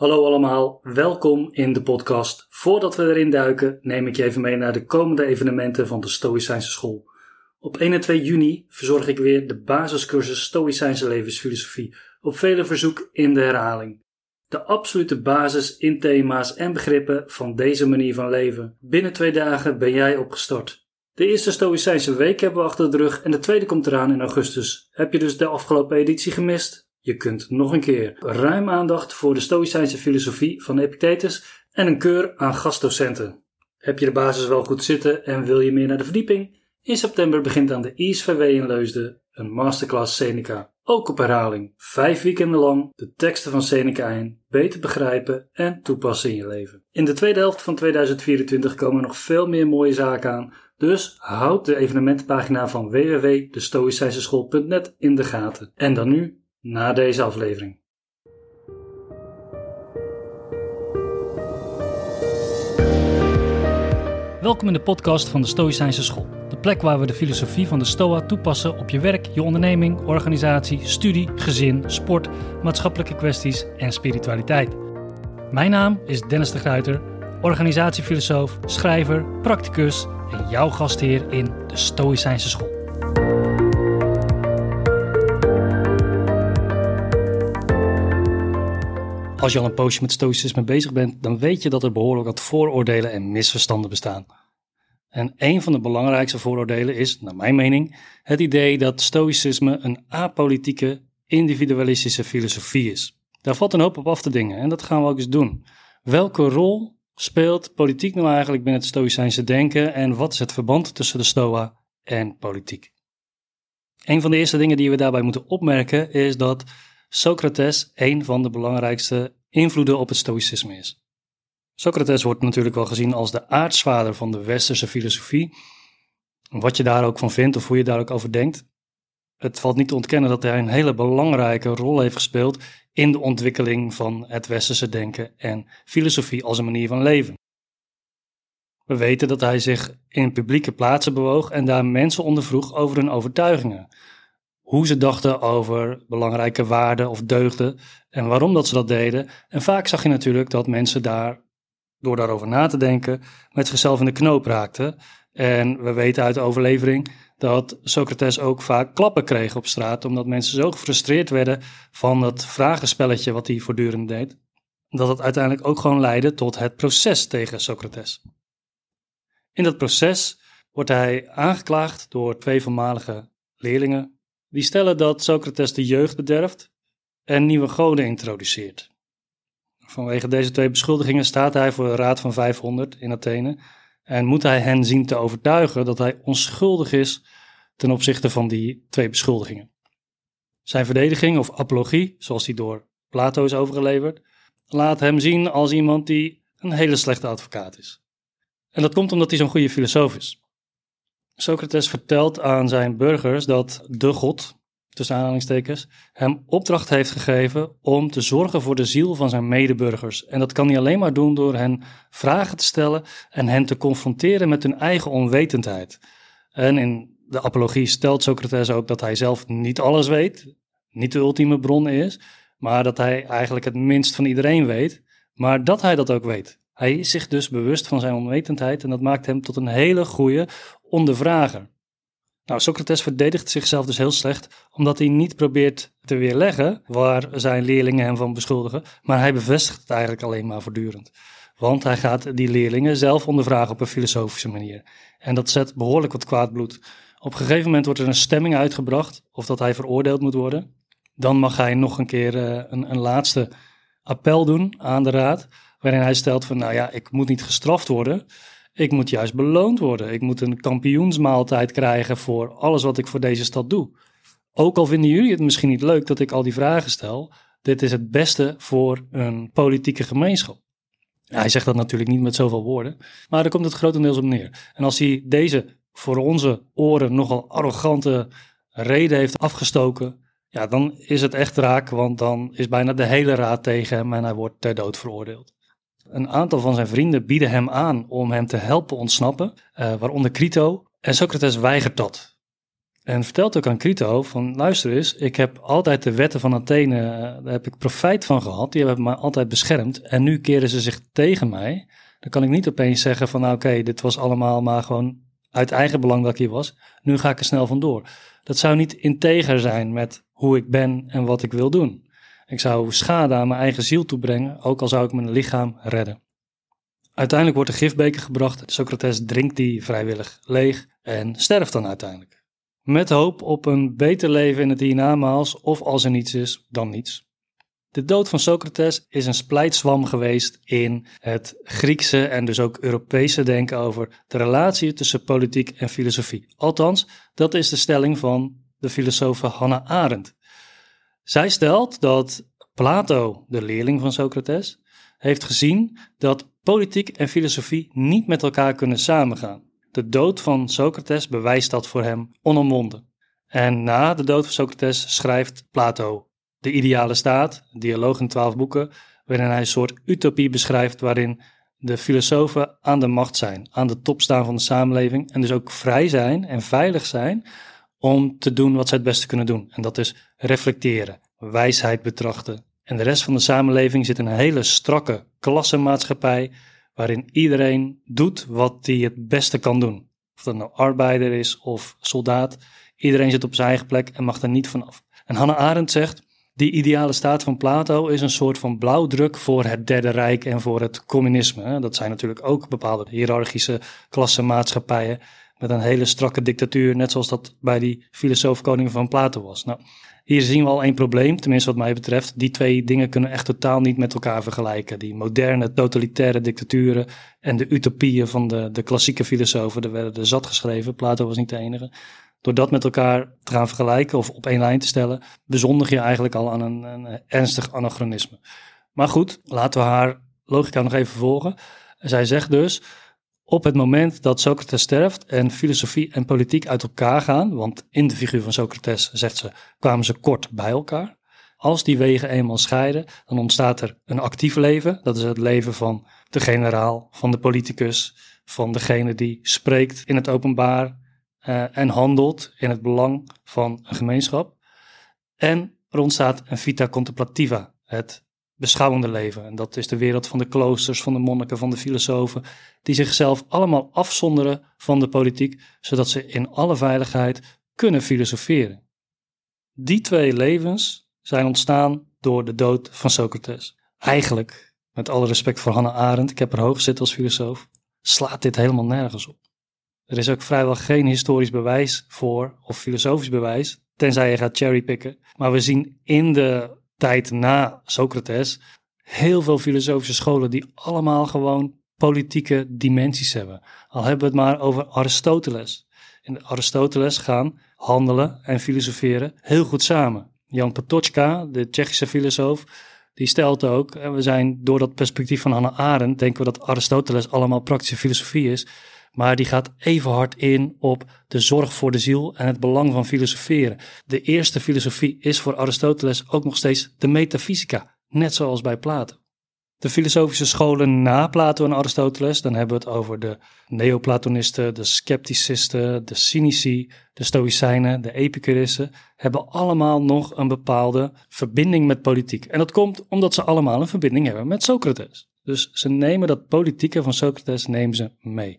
Hallo allemaal, welkom in de podcast. Voordat we erin duiken, neem ik je even mee naar de komende evenementen van de Stoïcijnse School. Op 1 en 2 juni verzorg ik weer de basiscursus Stoïcijnse levensfilosofie, op vele verzoek in de herhaling. De absolute basis in thema's en begrippen van deze manier van leven. Binnen twee dagen ben jij opgestart. De eerste Stoïcijnse week hebben we achter de rug en de tweede komt eraan in augustus. Heb je dus de afgelopen editie gemist? Je kunt nog een keer ruim aandacht voor de Stoïcijnse filosofie van Epictetus en een keur aan gastdocenten. Heb je de basis wel goed zitten en wil je meer naar de verdieping? In september begint aan de ISVW in Leusden een masterclass Seneca. Ook op herhaling. Vijf weekenden lang de teksten van Seneca in, beter begrijpen en toepassen in je leven. In de tweede helft van 2024 komen nog veel meer mooie zaken aan, dus houd de evenementenpagina van www.destoïcijnseschool.net in de gaten. En dan nu na deze aflevering. Welkom in de podcast van de Stoïcijnse School. De plek waar we de filosofie van de Stoa toepassen op je werk, je onderneming, organisatie, studie, gezin, sport, maatschappelijke kwesties en spiritualiteit. Mijn naam is Dennis de Gruiter, organisatiefilosoof, schrijver, practicus en jouw gastheer in de Stoïcijnse School. Als je al een poosje met stoïcisme bezig bent, dan weet je dat er behoorlijk wat vooroordelen en misverstanden bestaan. En een van de belangrijkste vooroordelen is, naar mijn mening, het idee dat stoïcisme een apolitieke, individualistische filosofie is. Daar valt een hoop op af te dingen en dat gaan we ook eens doen. Welke rol speelt politiek nou eigenlijk binnen het stoïcijnse denken en wat is het verband tussen de stoa en politiek? Een van de eerste dingen die we daarbij moeten opmerken is dat Socrates een van de belangrijkste invloeden op het stoïcisme is. Socrates wordt natuurlijk wel gezien als de aartsvader van de westerse filosofie. Wat je daar ook van vindt of hoe je daar ook over denkt. Het valt niet te ontkennen dat hij een hele belangrijke rol heeft gespeeld in de ontwikkeling van het westerse denken en filosofie als een manier van leven. We weten dat hij zich in publieke plaatsen bewoog en daar mensen ondervroeg over hun overtuigingen hoe ze dachten over belangrijke waarden of deugden en waarom dat ze dat deden. En vaak zag je natuurlijk dat mensen daar, door daarover na te denken, met zichzelf in de knoop raakten. En we weten uit de overlevering dat Socrates ook vaak klappen kreeg op straat, omdat mensen zo gefrustreerd werden van dat vragenspelletje wat hij voortdurend deed, dat het uiteindelijk ook gewoon leidde tot het proces tegen Socrates. In dat proces wordt hij aangeklaagd door twee voormalige leerlingen die stellen dat Socrates de jeugd bederft en nieuwe goden introduceert. Vanwege deze twee beschuldigingen staat hij voor de Raad van 500 in Athene en moet hij hen zien te overtuigen dat hij onschuldig is ten opzichte van die twee beschuldigingen. Zijn verdediging of apologie, zoals die door Plato is overgeleverd, laat hem zien als iemand die een hele slechte advocaat is. En dat komt omdat hij zo'n goede filosoof is. Socrates vertelt aan zijn burgers dat de God, tussen aanhalingstekens, hem opdracht heeft gegeven om te zorgen voor de ziel van zijn medeburgers. En dat kan hij alleen maar doen door hen vragen te stellen en hen te confronteren met hun eigen onwetendheid. En in de apologie stelt Socrates ook dat hij zelf niet alles weet, niet de ultieme bron is, maar dat hij eigenlijk het minst van iedereen weet, maar dat hij dat ook weet. Hij is zich dus bewust van zijn onwetendheid en dat maakt hem tot een hele goede ondervrager. Nou, Socrates verdedigt zichzelf dus heel slecht, omdat hij niet probeert te weerleggen waar zijn leerlingen hem van beschuldigen, maar hij bevestigt het eigenlijk alleen maar voortdurend. Want hij gaat die leerlingen zelf ondervragen op een filosofische manier. En dat zet behoorlijk wat kwaad bloed. Op een gegeven moment wordt er een stemming uitgebracht of dat hij veroordeeld moet worden. Dan mag hij nog een keer uh, een, een laatste appel doen aan de raad, waarin hij stelt van, nou ja, ik moet niet gestraft worden, ik moet juist beloond worden. Ik moet een kampioensmaaltijd krijgen voor alles wat ik voor deze stad doe. Ook al vinden jullie het misschien niet leuk dat ik al die vragen stel, dit is het beste voor een politieke gemeenschap. hij zegt dat natuurlijk niet met zoveel woorden, maar daar komt het grotendeels op neer. En als hij deze voor onze oren nogal arrogante reden heeft afgestoken, ja, dan is het echt raak, want dan is bijna de hele raad tegen hem en hij wordt ter dood veroordeeld. Een aantal van zijn vrienden bieden hem aan om hem te helpen ontsnappen, uh, waaronder Crito. En Socrates weigert dat. En vertelt ook aan Crito van luister eens, ik heb altijd de wetten van Athene, eh, daar heb ik profijt van gehad. Die hebben me altijd beschermd. En nu keren ze zich tegen mij. Dan kan ik niet opeens zeggen van nou oké, dit was allemaal maar gewoon uit eigen belang dat ik hier was. Nu ga ik er snel vandoor. Dat zou niet integer zijn met hoe ik ben en wat ik wil doen. Ik zou schade aan mijn eigen ziel toebrengen, ook al zou ik mijn lichaam redden. Uiteindelijk wordt de gifbeker gebracht. Socrates drinkt die vrijwillig leeg en sterft dan uiteindelijk. Met hoop op een beter leven in het hiernamaals of als er niets is, dan niets. De dood van Socrates is een splijtswam geweest in het Griekse en dus ook Europese denken over de relatie tussen politiek en filosofie. Althans, dat is de stelling van de filosoof Hannah Arendt. Zij stelt dat Plato, de leerling van Socrates, heeft gezien dat politiek en filosofie niet met elkaar kunnen samengaan. De dood van Socrates bewijst dat voor hem onomwonden. En na de dood van Socrates schrijft Plato De Ideale Staat, een dialoog in twaalf boeken, waarin hij een soort utopie beschrijft waarin de filosofen aan de macht zijn, aan de top staan van de samenleving en dus ook vrij zijn en veilig zijn om te doen wat zij het beste kunnen doen. En dat is reflecteren, wijsheid betrachten. En de rest van de samenleving zit in een hele strakke klassenmaatschappij waarin iedereen doet wat hij het beste kan doen. Of dat nou arbeider is of soldaat, iedereen zit op zijn eigen plek en mag er niet vanaf. En Hannah Arendt zegt, die ideale staat van Plato is een soort van blauwdruk voor het Derde Rijk en voor het communisme. Dat zijn natuurlijk ook bepaalde hiërarchische klassenmaatschappijen met een hele strakke dictatuur, net zoals dat bij die filosoof-koning van Plato was. Nou, hier zien we al één probleem, tenminste wat mij betreft. Die twee dingen kunnen echt totaal niet met elkaar vergelijken. Die moderne totalitaire dictaturen en de utopieën van de, de klassieke filosofen, er werden er zat geschreven. Plato was niet de enige. Door dat met elkaar te gaan vergelijken of op één lijn te stellen, bezondig je eigenlijk al aan een, een ernstig anachronisme. Maar goed, laten we haar logica nog even volgen. Zij zegt dus, op het moment dat Socrates sterft en filosofie en politiek uit elkaar gaan, want in de figuur van Socrates, zegt ze, kwamen ze kort bij elkaar. Als die wegen eenmaal scheiden, dan ontstaat er een actief leven. Dat is het leven van de generaal, van de politicus, van degene die spreekt in het openbaar uh, en handelt in het belang van een gemeenschap. En er ontstaat een vita contemplativa, het beschouwende leven. En dat is de wereld van de kloosters, van de monniken, van de filosofen, die zichzelf allemaal afzonderen van de politiek, zodat ze in alle veiligheid kunnen filosoferen. Die twee levens zijn ontstaan door de dood van Socrates. Eigenlijk, met alle respect voor Hannah Arendt, ik heb er hoog gezeten als filosoof, slaat dit helemaal nergens op. Er is ook vrijwel geen historisch bewijs voor, of filosofisch bewijs, tenzij je gaat cherrypicken. Maar we zien in de tijd na Socrates heel veel filosofische scholen die allemaal gewoon politieke dimensies hebben. Al hebben we het maar over Aristoteles. In Aristoteles gaan handelen en filosoferen heel goed samen. Jan Patočka, de Tsjechische filosoof, die stelt ook, en we zijn door dat perspectief van Hannah Arendt, denken we dat Aristoteles allemaal praktische filosofie is. Maar die gaat even hard in op de zorg voor de ziel en het belang van filosoferen. De eerste filosofie is voor Aristoteles ook nog steeds de metafysica, net zoals bij Plato. De filosofische scholen na Plato en Aristoteles, dan hebben we het over de Neoplatonisten, de Scepticisten, de Cynici, de Stoïcijnen, de Epicurissen, hebben allemaal nog een bepaalde verbinding met politiek. En dat komt omdat ze allemaal een verbinding hebben met Socrates. Dus ze nemen dat politieke van Socrates nemen ze mee.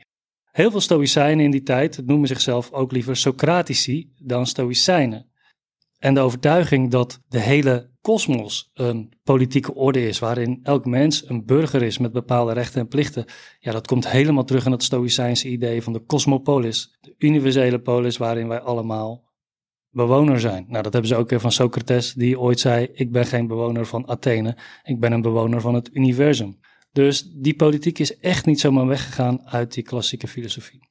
Heel veel Stoïcijnen in die tijd noemen zichzelf ook liever Socratici dan Stoïcijnen. En de overtuiging dat de hele kosmos een politieke orde is, waarin elk mens een burger is met bepaalde rechten en plichten, ja, dat komt helemaal terug in het Stoïcijnse idee van de cosmopolis, de universele polis waarin wij allemaal bewoner zijn. Nou, dat hebben ze ook weer van Socrates, die ooit zei: Ik ben geen bewoner van Athene, ik ben een bewoner van het universum. Dus die politiek is echt niet zomaar weggegaan uit die klassieke filosofie.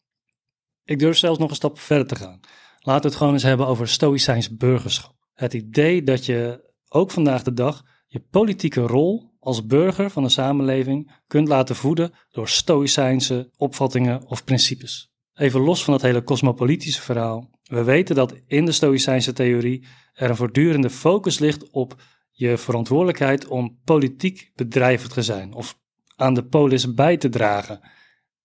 Ik durf zelfs nog een stap verder te gaan. Laten we het gewoon eens hebben over stoïcijns burgerschap. Het idee dat je ook vandaag de dag je politieke rol als burger van een samenleving kunt laten voeden door stoïcijnse opvattingen of principes. Even los van dat hele cosmopolitische verhaal. We weten dat in de stoïcijnse theorie er een voortdurende focus ligt op je verantwoordelijkheid om politiek bedrijvig te zijn of aan de polis bij te dragen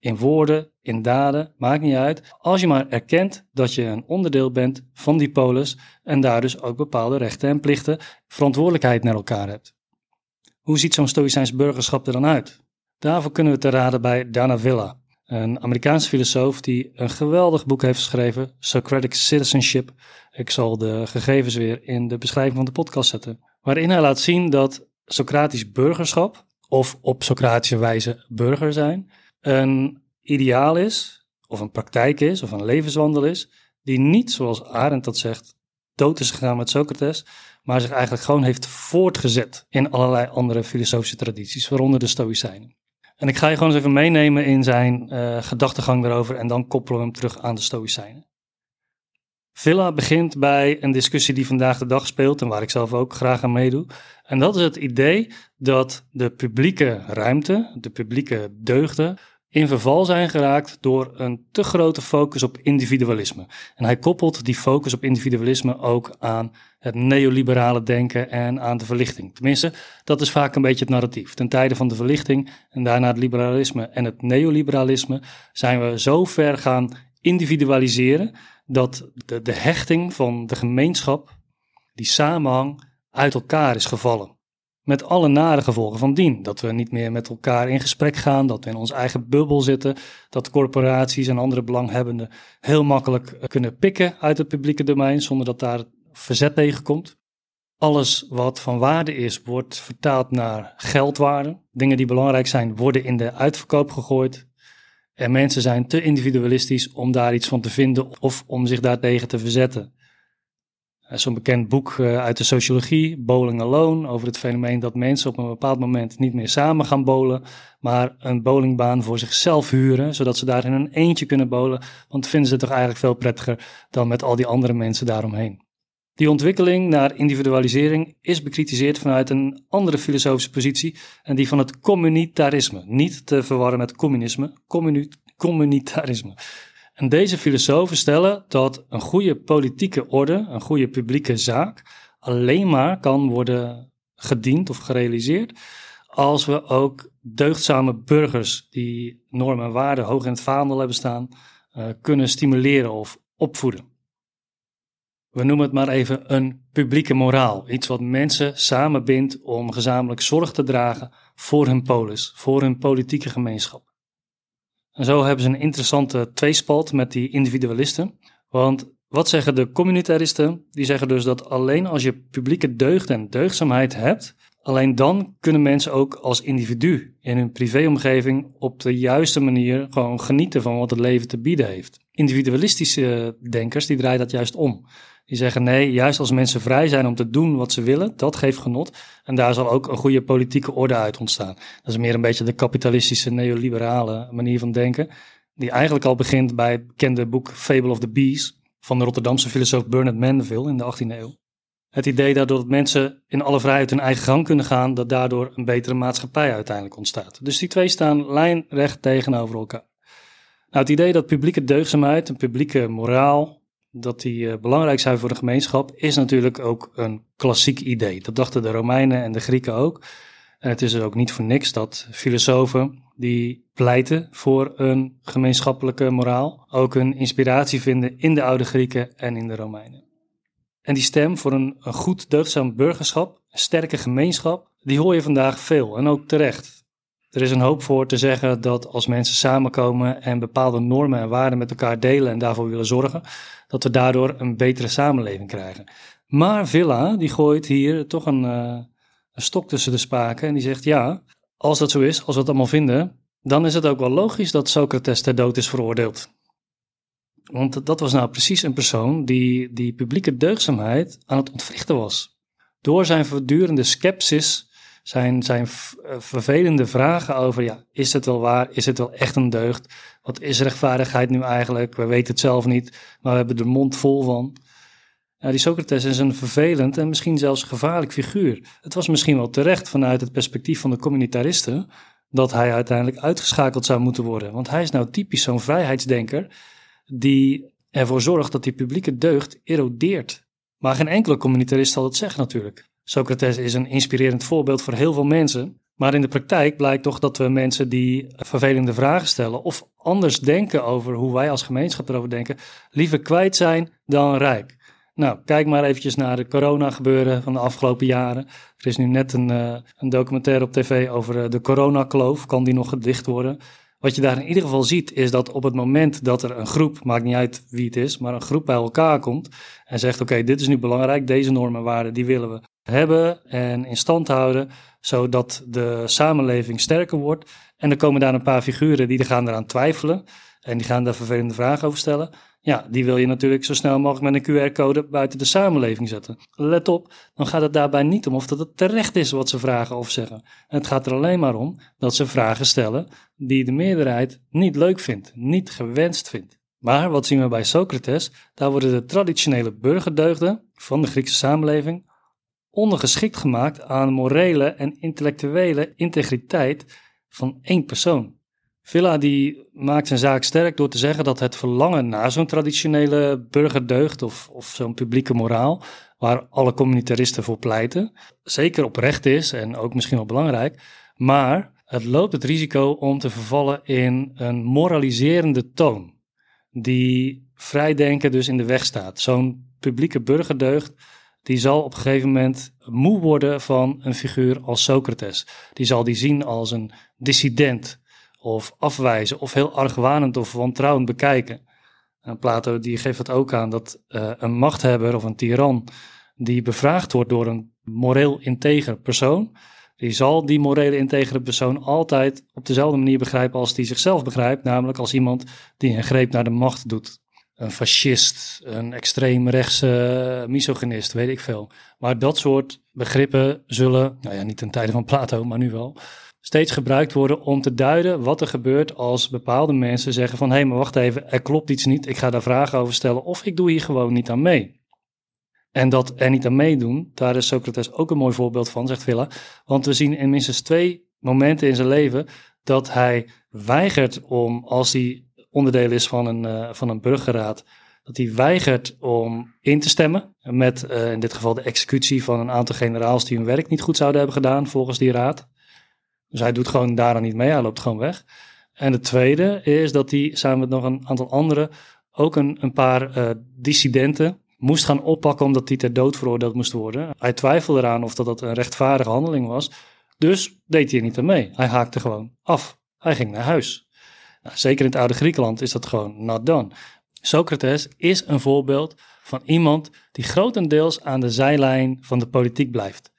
in woorden, in daden, maakt niet uit. Als je maar erkent dat je een onderdeel bent van die polis en daar dus ook bepaalde rechten en plichten, verantwoordelijkheid naar elkaar hebt. Hoe ziet zo'n stoïcijns burgerschap er dan uit? Daarvoor kunnen we te raden bij Dana Villa, een Amerikaanse filosoof die een geweldig boek heeft geschreven, Socratic Citizenship. Ik zal de gegevens weer in de beschrijving van de podcast zetten. Waarin hij laat zien dat Socratisch burgerschap, of op Socratische wijze burger zijn, een ideaal is, of een praktijk is, of een levenswandel is, die niet, zoals Arendt dat zegt, dood is gegaan met Socrates, maar zich eigenlijk gewoon heeft voortgezet in allerlei andere filosofische tradities, waaronder de Stoïcijnen. En ik ga je gewoon eens even meenemen in zijn uh, gedachtegang daarover en dan koppelen we hem terug aan de Stoïcijnen. Villa begint bij een discussie die vandaag de dag speelt en waar ik zelf ook graag aan meedoe. En dat is het idee dat de publieke ruimte, de publieke deugden, in verval zijn geraakt door een te grote focus op individualisme. En hij koppelt die focus op individualisme ook aan het neoliberale denken en aan de verlichting. Tenminste, dat is vaak een beetje het narratief. Ten tijde van de verlichting en daarna het liberalisme en het neoliberalisme zijn we zo ver gaan individualiseren dat de, de hechting van de gemeenschap, die samenhang, uit elkaar is gevallen. Met alle nare gevolgen van dien. Dat we niet meer met elkaar in gesprek gaan, dat we in ons eigen bubbel zitten, dat corporaties en andere belanghebbenden heel makkelijk kunnen pikken uit het publieke domein zonder dat daar verzet tegen komt. Alles wat van waarde is, wordt vertaald naar geldwaarde. Dingen die belangrijk zijn, worden in de uitverkoop gegooid. En mensen zijn te individualistisch om daar iets van te vinden of om zich daartegen te verzetten. Zo'n bekend boek eh, uit de sociologie, Bowling Alone, over het fenomeen dat mensen op een bepaald moment niet meer samen gaan bowlen, maar een bowlingbaan voor zichzelf huren, zodat ze daar in een eentje kunnen bowlen, want vinden ze het toch eigenlijk veel prettiger dan met al die andere mensen daaromheen. Die ontwikkeling naar individualisering is bekritiseerd vanuit een andere filosofische positie en die van het communitarisme. Niet te verwarren met communisme, communitarisme. En deze filosofen stellen dat een goede politieke orde, een goede publieke zaak, alleen maar kan worden gediend of gerealiseerd als we ook deugdzame burgers die normen en waarden hoog in het vaandel hebben staan, uh, kunnen stimuleren of opvoeden. We noemen het maar even een publieke moraal. Iets wat mensen samenbindt om gezamenlijk zorg te dragen voor hun polis, voor hun politieke gemeenschap. En zo hebben ze een interessante tweespalt met die individualisten. Want wat zeggen de communitaristen? Die zeggen dus dat alleen als je publieke deugd en deugdzaamheid hebt, alleen dan kunnen mensen ook als individu in hun privéomgeving op de juiste manier gewoon genieten van wat het leven te bieden heeft. Individualistische denkers die draaien dat juist om. Die zeggen nee, juist als mensen vrij zijn om te doen wat ze willen, dat geeft genot. En daar zal ook een goede politieke orde uit ontstaan. Dat is meer een beetje de kapitalistische neoliberale manier van denken. Die eigenlijk al begint bij het bekende boek Fable of the Bees van de Rotterdamse filosoof Bernard Mandeville in de 18e eeuw. Het idee dat doordat mensen in alle vrijheid hun eigen gang kunnen gaan, dat daardoor een betere maatschappij uiteindelijk ontstaat. Dus die twee staan lijnrecht tegenover elkaar. Nou, het idee dat publieke deugdzaamheid, een publieke moraal, dat die uh, belangrijk zijn voor de gemeenschap, is natuurlijk ook een klassiek idee. Dat dachten de Romeinen en de Grieken ook. En het is er ook niet voor niks dat filosofen die pleiten voor een gemeenschappelijke moraal ook hun inspiratie vinden in de oude Grieken en in de Romeinen. En die stem voor een, een goed deugdzaam burgerschap, een sterke gemeenschap, die hoor je vandaag veel en ook terecht. Er is een hoop voor te zeggen dat als mensen samenkomen en bepaalde normen en waarden met elkaar delen en daarvoor willen zorgen, dat we daardoor een betere samenleving krijgen. Maar Villa, die gooit hier toch een, uh, een stok tussen de spaken en die zegt ja, als dat zo is, als we het allemaal vinden, dan is het ook wel logisch dat Socrates ter dood is veroordeeld. Want dat was nou precies een persoon die die publieke deugdzaamheid aan het ontwrichten was. Door zijn voortdurende sceptisch zijn, zijn eh, vervelende vragen over, ja, is het wel waar? Is het wel echt een deugd? Wat is rechtvaardigheid nu eigenlijk? We weten het zelf niet, maar we hebben er mond vol van. Die Socrates is een vervelend en misschien zelfs gevaarlijk figuur. Het was misschien wel terecht vanuit het perspectief van de communitaristen dat hij uiteindelijk uitgeschakeld zou moeten worden. Want hij is nou typisch zo'n vrijheidsdenker die ervoor zorgt dat die publieke deugd erodeert. Maar geen enkele communitarist zal dat zeggen natuurlijk. Socrates is een inspirerend voorbeeld voor heel veel mensen. Maar in de praktijk blijkt toch dat we mensen die vervelende vragen stellen of anders denken over hoe wij als gemeenschap erover denken, liever kwijt zijn dan rijk. Nou, kijk maar eventjes naar de corona gebeuren van de afgelopen jaren. Er is nu net een, uh, een documentaire op tv over uh, de coronakloof. Kan die nog gedicht worden? Wat je daar in ieder geval ziet, is dat op het moment dat er een groep, maakt niet uit wie het is, maar een groep bij elkaar komt en zegt: Oké, dit is nu belangrijk, deze normen en waarden, die willen we hebben en in stand houden, zodat de samenleving sterker wordt. En er komen daar een paar figuren die gaan eraan twijfelen en die gaan daar vervelende vragen over stellen. Ja, die wil je natuurlijk zo snel mogelijk met een QR-code buiten de samenleving zetten. Let op, dan gaat het daarbij niet om of dat het terecht is wat ze vragen of zeggen. Het gaat er alleen maar om dat ze vragen stellen die de meerderheid niet leuk vindt, niet gewenst vindt. Maar wat zien we bij Socrates? Daar worden de traditionele burgerdeugden van de Griekse samenleving ondergeschikt gemaakt aan morele en intellectuele integriteit van één persoon. Villa die maakt zijn zaak sterk door te zeggen dat het verlangen naar zo'n traditionele burgerdeugd of, of zo'n publieke moraal, waar alle communitaristen voor pleiten, zeker oprecht is en ook misschien wel belangrijk, maar het loopt het risico om te vervallen in een moraliserende toon, die vrijdenken dus in de weg staat. Zo'n publieke burgerdeugd die zal op een gegeven moment moe worden van een figuur als Socrates. Die zal die zien als een dissident of afwijzen of heel argwanend of wantrouwend bekijken. En Plato die geeft het ook aan dat uh, een machthebber of een tiran die bevraagd wordt door een moreel integer persoon, die zal die morele integere persoon altijd op dezelfde manier begrijpen als die zichzelf begrijpt, namelijk als iemand die een greep naar de macht doet. Een fascist, een extreemrechtse misogynist, weet ik veel. Maar dat soort begrippen zullen, nou ja, niet ten tijde van Plato, maar nu wel, steeds gebruikt worden om te duiden wat er gebeurt als bepaalde mensen zeggen van hé, hey, maar wacht even, er klopt iets niet, ik ga daar vragen over stellen of ik doe hier gewoon niet aan mee. En dat er niet aan meedoen, daar is Socrates ook een mooi voorbeeld van, zegt Villa. Want we zien in minstens twee momenten in zijn leven dat hij weigert om, als hij onderdeel is van een, uh, van een burgerraad, dat hij weigert om in te stemmen met uh, in dit geval de executie van een aantal generaals die hun werk niet goed zouden hebben gedaan volgens die raad. Dus hij doet gewoon daaraan niet mee, hij loopt gewoon weg. En de tweede is dat hij samen met nog een aantal anderen ook een, een paar uh, dissidenten moest gaan oppakken omdat die ter dood veroordeeld moest worden. Hij twijfelde eraan of dat, dat een rechtvaardige handeling was. Dus deed hij er niet aan mee. Hij haakte gewoon af. Hij ging naar huis. Nou, zeker in het oude Griekenland is dat gewoon not done. Socrates is een voorbeeld van iemand die grotendeels aan de zijlijn van de politiek blijft.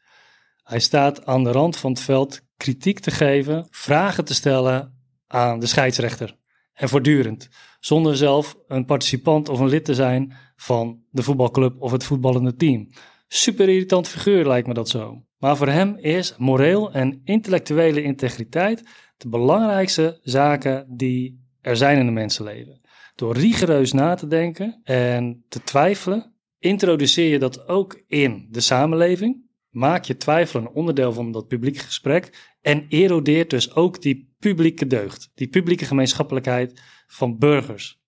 Hij staat aan de rand van het veld kritiek te geven, vragen te stellen aan de scheidsrechter. En voortdurend. Zonder zelf een participant of een lid te zijn van de voetbalclub of het voetballende team. Super irritant figuur lijkt me dat zo. Maar voor hem is moreel en intellectuele integriteit de belangrijkste zaken die er zijn in een mensenleven. Door rigoureus na te denken en te twijfelen, introduceer je dat ook in de samenleving maak je twijfel een onderdeel van dat publieke gesprek en erodeert dus ook die publieke deugd, die publieke gemeenschappelijkheid van burgers.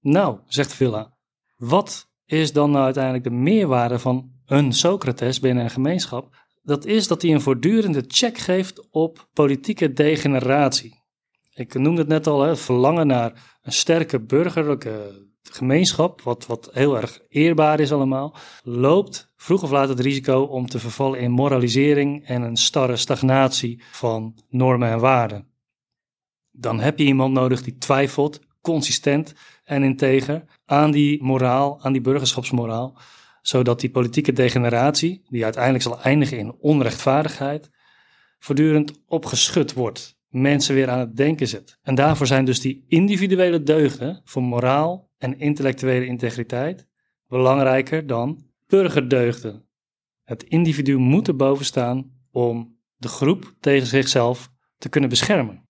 Nou, zegt Villa, wat is dan nou uiteindelijk de meerwaarde van een Socrates binnen een gemeenschap? Dat is dat hij een voortdurende check geeft op politieke degeneratie. Ik noemde het net al, het verlangen naar een sterke burgerlijke gemeenschap, wat, wat heel erg eerbaar is allemaal, loopt vroeg of laat het risico om te vervallen in moralisering en een starre stagnatie van normen en waarden. Dan heb je iemand nodig die twijfelt, consistent en integer aan die moraal, aan die burgerschapsmoraal, zodat die politieke degeneratie, die uiteindelijk zal eindigen in onrechtvaardigheid, voortdurend opgeschud wordt, mensen weer aan het denken zet. En daarvoor zijn dus die individuele deugden voor moraal en intellectuele integriteit belangrijker dan burgerdeugden. Het individu moet erboven staan om de groep tegen zichzelf te kunnen beschermen.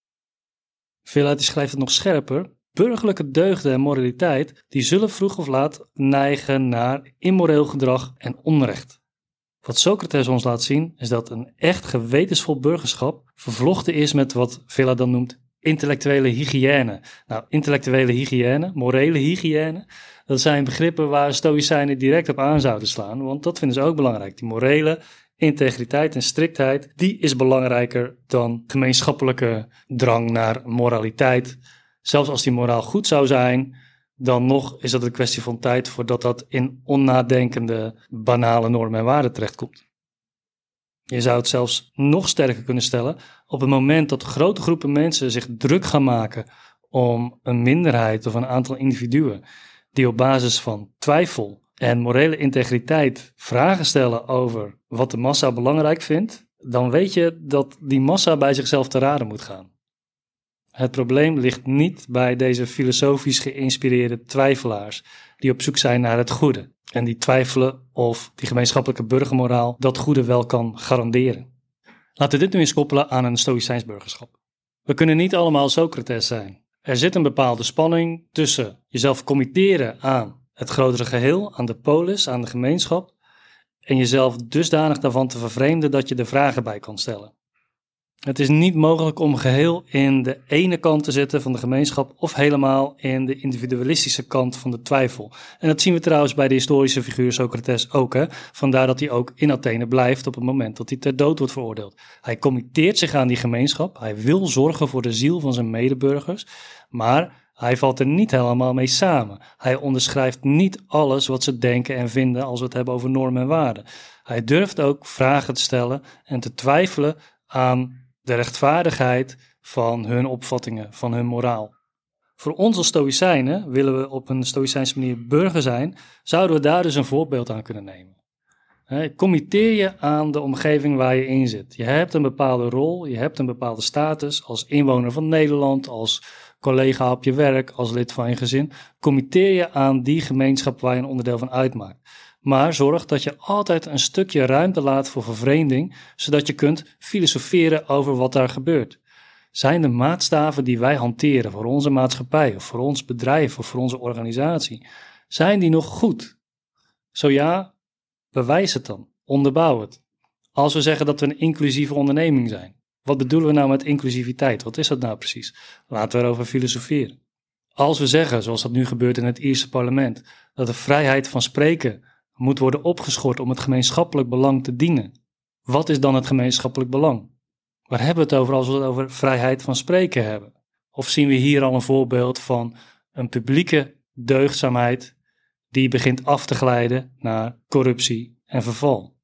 Veelheid schrijft het nog scherper. Burgerlijke deugden en moraliteit die zullen vroeg of laat neigen naar immoreel gedrag en onrecht. Wat Socrates ons laat zien is dat een echt gewetensvol burgerschap vervlochten is met wat Villa dan noemt intellectuele hygiëne. Nou, intellectuele hygiëne, morele hygiëne, dat zijn begrippen waar stoïcijnen direct op aan zouden slaan, want dat vinden ze ook belangrijk. Die morele, integriteit en striktheid, die is belangrijker dan gemeenschappelijke drang naar moraliteit. Zelfs als die moraal goed zou zijn, dan nog is dat een kwestie van tijd voordat dat in onnadenkende, banale normen en waarden terechtkomt. Je zou het zelfs nog sterker kunnen stellen op het moment dat grote groepen mensen zich druk gaan maken om een minderheid of een aantal individuen die op basis van twijfel en morele integriteit vragen stellen over wat de massa belangrijk vindt, dan weet je dat die massa bij zichzelf te raden moet gaan. Het probleem ligt niet bij deze filosofisch geïnspireerde twijfelaars die op zoek zijn naar het goede en die twijfelen of die gemeenschappelijke burgermoraal dat goede wel kan garanderen. Laten we dit nu eens koppelen aan een stoïcijns burgerschap. We kunnen niet allemaal Socrates zijn. Er zit een bepaalde spanning tussen jezelf committeren aan het grotere geheel, aan de polis, aan de gemeenschap, en jezelf dusdanig daarvan te vervreemden dat je er vragen bij kan stellen. Het is niet mogelijk om geheel in de ene kant te zitten van de gemeenschap of helemaal in de individualistische kant van de twijfel. En dat zien we trouwens bij de historische figuur Socrates ook. Hè? Vandaar dat hij ook in Athene blijft op het moment dat hij ter dood wordt veroordeeld. Hij committeert zich aan die gemeenschap. Hij wil zorgen voor de ziel van zijn medeburgers. Maar hij valt er niet helemaal mee samen. Hij onderschrijft niet alles wat ze denken en vinden als we het hebben over normen en waarden. Hij durft ook vragen te stellen en te twijfelen aan de rechtvaardigheid van hun opvattingen, van hun moraal. Voor ons als Stoïcijnen, willen we op een Stoïcijnse manier burger zijn, zouden we daar dus een voorbeeld aan kunnen nemen. Committeer je aan de omgeving waar je in zit. Je hebt een bepaalde rol, je hebt een bepaalde status als inwoner van Nederland, als collega op je werk, als lid van je gezin. Committeer je aan die gemeenschap waar je een onderdeel van uitmaakt. Maar zorg dat je altijd een stukje ruimte laat voor vervreemding, zodat je kunt filosoferen over wat daar gebeurt. Zijn de maatstaven die wij hanteren voor onze maatschappij, of voor ons bedrijf, of voor onze organisatie, zijn die nog goed? Zo ja, bewijs het dan, onderbouw het. Als we zeggen dat we een inclusieve onderneming zijn, wat bedoelen we nou met inclusiviteit? Wat is dat nou precies? Laten we erover filosoferen. Als we zeggen, zoals dat nu gebeurt in het Ierse parlement, dat de vrijheid van spreken moet worden opgeschort om het gemeenschappelijk belang te dienen. Wat is dan het gemeenschappelijk belang? Waar hebben we het over als we het over vrijheid van spreken hebben? Of zien we hier al een voorbeeld van een publieke deugdzaamheid die begint af te glijden naar corruptie en verval?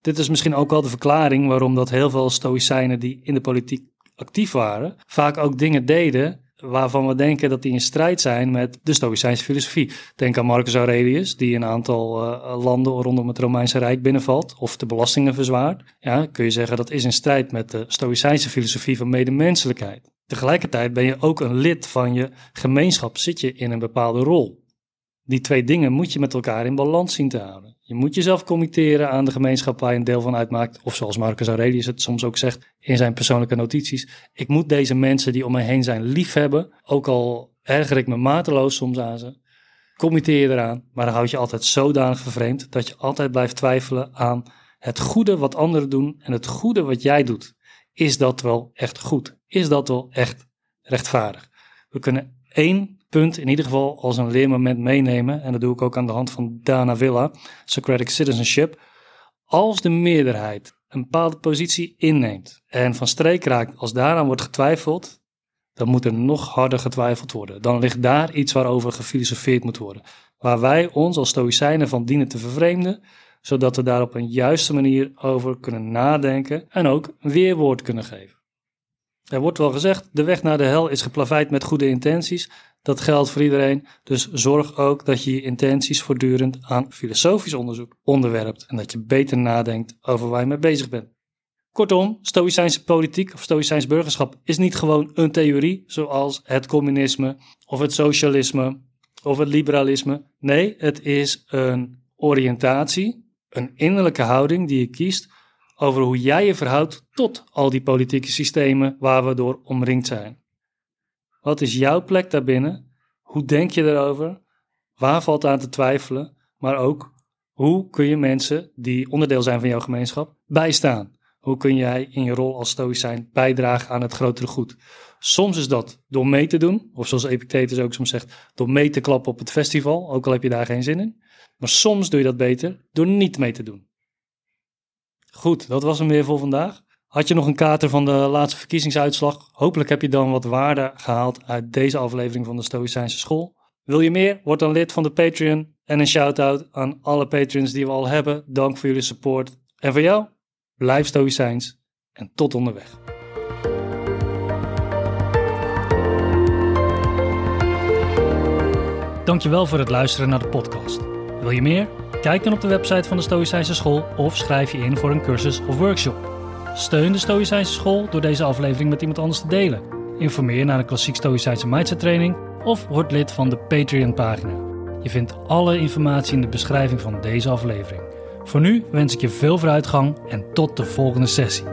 Dit is misschien ook wel de verklaring waarom dat heel veel stoïcijnen die in de politiek actief waren, vaak ook dingen deden waarvan we denken dat die in strijd zijn met de Stoïcijnse filosofie. Denk aan Marcus Aurelius, die een aantal uh, landen rondom het Romeinse Rijk binnenvalt of de belastingen verzwaart. Ja, kun je zeggen dat is in strijd met de Stoïcijnse filosofie van medemenselijkheid. Tegelijkertijd ben je ook een lid van je gemeenschap, zit je in een bepaalde rol. Die twee dingen moet je met elkaar in balans zien te houden. Je moet jezelf committeren aan de gemeenschap waar je een deel van uitmaakt. Of zoals Marcus Aurelius het soms ook zegt in zijn persoonlijke notities. Ik moet deze mensen die om me heen zijn lief hebben. Ook al erger ik me mateloos soms aan ze. Committeer je eraan, maar dan houd je altijd zodanig vervreemd dat je altijd blijft twijfelen aan het goede wat anderen doen en het goede wat jij doet. Is dat wel echt goed? Is dat wel echt rechtvaardig? We kunnen één punt in ieder geval als een leermoment meenemen. En dat doe ik ook aan de hand van Dana Villa, Socratic Citizenship. Als de meerderheid een bepaalde positie inneemt en van streek raakt als daaraan wordt getwijfeld, dan moet er nog harder getwijfeld worden. Dan ligt daar iets waarover gefilosofeerd moet worden. Waar wij ons als stoïcijnen van dienen te vervreemden, zodat we daar op een juiste manier over kunnen nadenken en ook weerwoord kunnen geven. Er wordt wel gezegd, de weg naar de hel is geplaveid met goede intenties. Dat geldt voor iedereen. Dus zorg ook dat je je intenties voortdurend aan filosofisch onderzoek onderwerpt. En dat je beter nadenkt over waar je mee bezig bent. Kortom, Stoïcijnse politiek of Stoïcijns burgerschap is niet gewoon een theorie zoals het communisme of het socialisme of het liberalisme. Nee, het is een oriëntatie, een innerlijke houding die je kiest over hoe jij je verhoudt tot al die politieke systemen waar we door omringd zijn. Wat is jouw plek daarbinnen? Hoe denk je erover? Waar valt aan te twijfelen? Maar ook, hoe kun je mensen die onderdeel zijn van jouw gemeenschap bijstaan? Hoe kun jij in je rol als stoïcijn bijdragen aan het grotere goed? Soms is dat door mee te doen, of zoals Epictetus ook soms zegt, door mee te klappen op het festival, ook al heb je daar geen zin in. Maar soms doe je dat beter door niet mee te doen. Goed, dat was hem weer voor vandaag. Had je nog een kater van de laatste verkiezingsuitslag? Hopelijk heb je dan wat waarde gehaald uit deze aflevering van de Stoïcijnse School. Wil je meer? Word dan lid van de Patreon. En een shout-out aan alle patrons die we al hebben. Dank voor jullie support. En voor jou, blijf Stoïcijns en tot onderweg. Dankjewel voor het luisteren naar de podcast. Wil je meer? Kijk dan op de website van de Stoïcijnse School of schrijf je in voor een cursus of workshop. Steun de Stoïcijnse School door deze aflevering met iemand anders te delen. Informeer naar een klassiek Stoïcijnse mindset training of word lid van de Patreon pagina. Je vindt alle informatie in de beschrijving van deze aflevering. Voor nu wens ik je veel vooruitgang en tot de volgende sessie.